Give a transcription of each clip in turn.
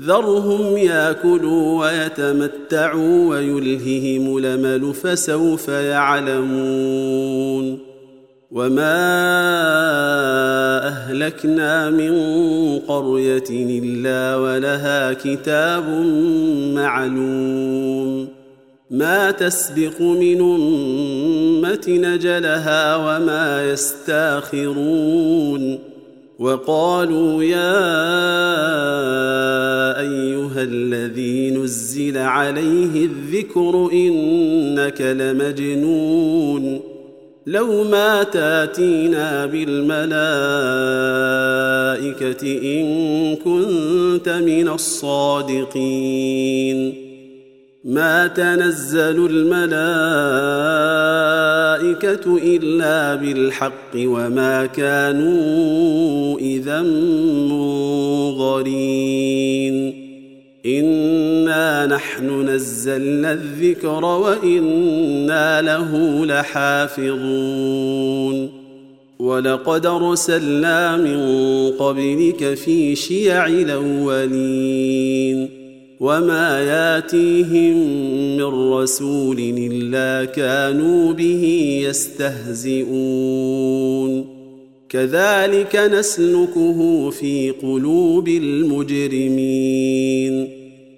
ذرهم ياكلوا ويتمتعوا ويلههم الامل فسوف يعلمون وما أهلكنا من قرية إلا ولها كتاب معلوم ما تسبق من أمة نجلها وما يستاخرون وقالوا يا الذي نزل عليه الذكر إنك لمجنون لو ما تاتينا بالملائكة إن كنت من الصادقين. ما تنزل الملائكة إلا بالحق وما كانوا نحن نزلنا الذكر وإنا له لحافظون. ولقد أرسلنا من قبلك في شيع الأولين. وما ياتيهم من رسول إلا كانوا به يستهزئون. كذلك نسلكه في قلوب المجرمين.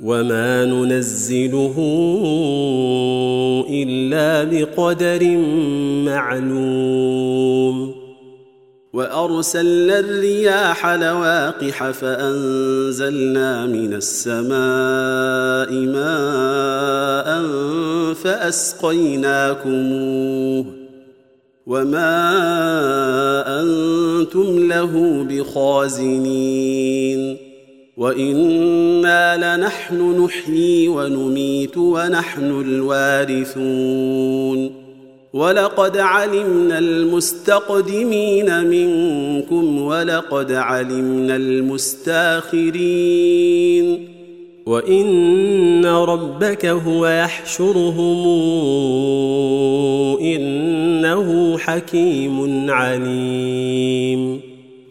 وما ننزله الا بقدر معلوم وارسلنا الرياح لواقح فانزلنا من السماء ماء فاسقيناكموه وما أنتم له بخازنين وأنا لنحن نحيي ونميت ونحن الوارثون ولقد علمنا المستقدمين منكم ولقد علمنا المستاخرين وان ربك هو يحشرهم انه حكيم عليم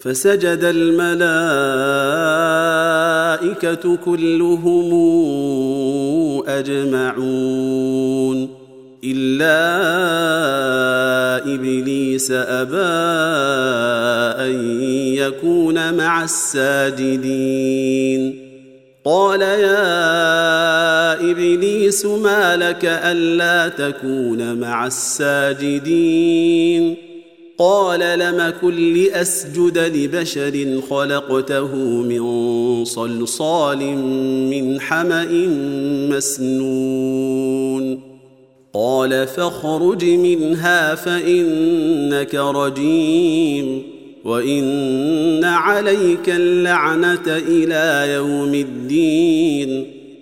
فسجد الملائكة كلهم أجمعون. إلا إبليس أبى أن يكون مع الساجدين. قال يا إبليس ما لك ألا تكون مع الساجدين؟ قال لم كن لأسجد لبشر خلقته من صلصال من حمأ مسنون. قال فاخرج منها فإنك رجيم وإن عليك اللعنة إلى يوم الدين.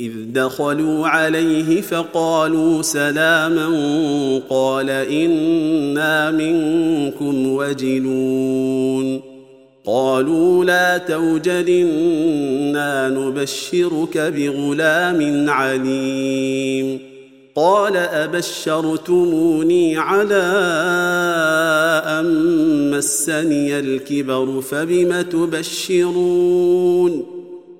إذ دخلوا عليه فقالوا سلاما قال إنا منكم وجلون قالوا لا توجل إنا نبشرك بغلام عليم قال أبشرتموني على أن مسني الكبر فبم تبشرون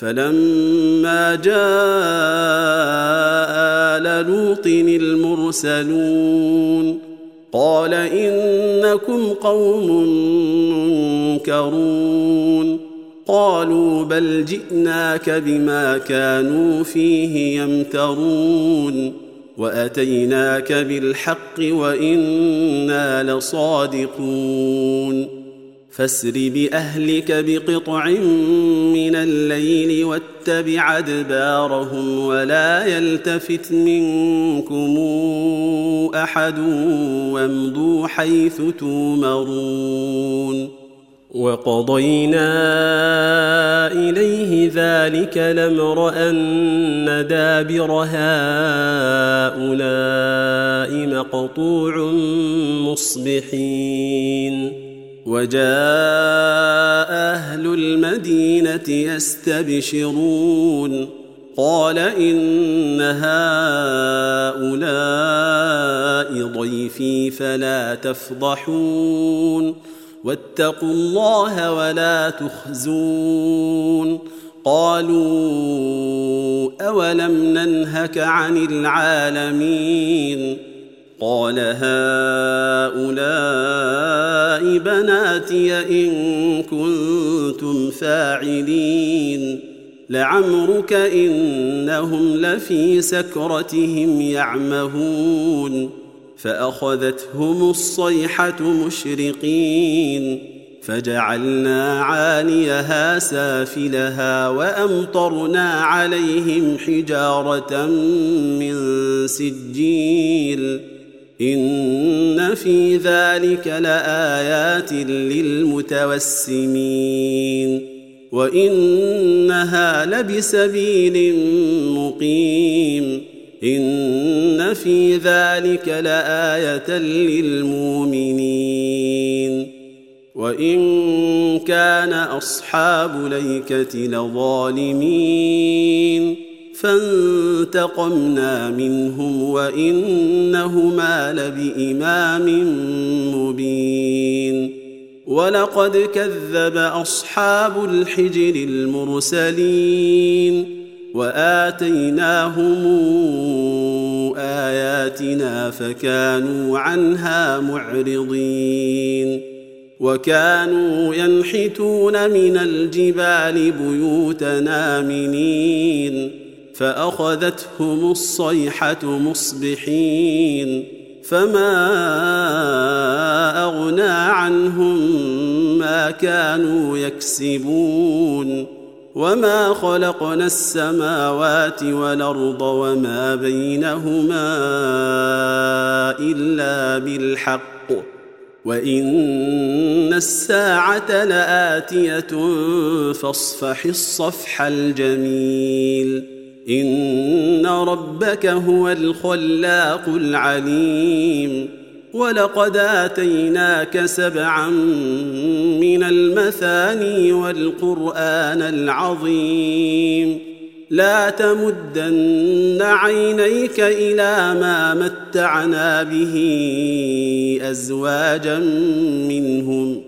فلما جاء آل لوط المرسلون قال إنكم قوم منكرون قالوا بل جئناك بما كانوا فيه يمترون وأتيناك بالحق وإنا لصادقون فاسر باهلك بقطع من الليل واتبع ادبارهم ولا يلتفت منكم احد وامضوا حيث تومرون وقضينا اليه ذلك الامر ان دابر هؤلاء مقطوع مصبحين وجاء أهل المدينة يستبشرون. قال إن هؤلاء ضيفي فلا تفضحون. واتقوا الله ولا تخزون. قالوا أولم ننهك عن العالمين. قال هؤلاء بناتي ان كنتم فاعلين لعمرك انهم لفي سكرتهم يعمهون فاخذتهم الصيحه مشرقين فجعلنا عاليها سافلها وامطرنا عليهم حجاره من سجيل إن في ذلك لآيات للمتوسمين وإنها لبسبيل مقيم إن في ذلك لآية للمؤمنين وإن كان أصحاب ليكة لظالمين فانتقمنا منهم وإنهما لبإمام مبين. ولقد كذب أصحاب الحجر المرسلين وآتيناهم آياتنا فكانوا عنها معرضين. وكانوا ينحتون من الجبال بيوتا امنين فأخذتهم الصيحة مصبحين فما أغنى عنهم ما كانوا يكسبون وما خلقنا السماوات والأرض وما بينهما إلا بالحق وإن الساعة لآتية فاصفح الصفح الجميل إن ربك هو الخلاق العليم. ولقد آتيناك سبعا من المثاني والقرآن العظيم. لا تمدن عينيك إلى ما متعنا به أزواجا منهم.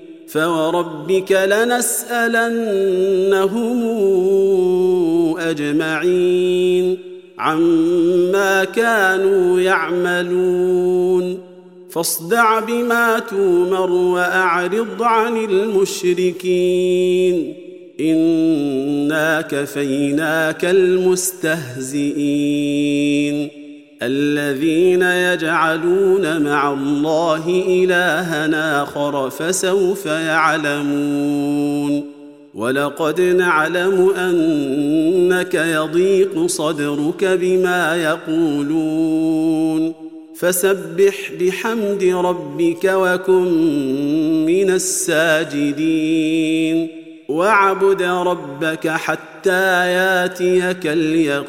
فوربك لنسالنهم اجمعين عما كانوا يعملون فاصدع بما تومر واعرض عن المشركين انا كفيناك المستهزئين الذين يجعلون مع الله الها آخر فسوف يعلمون. ولقد نعلم أنك يضيق صدرك بما يقولون. فسبح بحمد ربك وكن من الساجدين. واعبد ربك حتى ياتيك اليقين.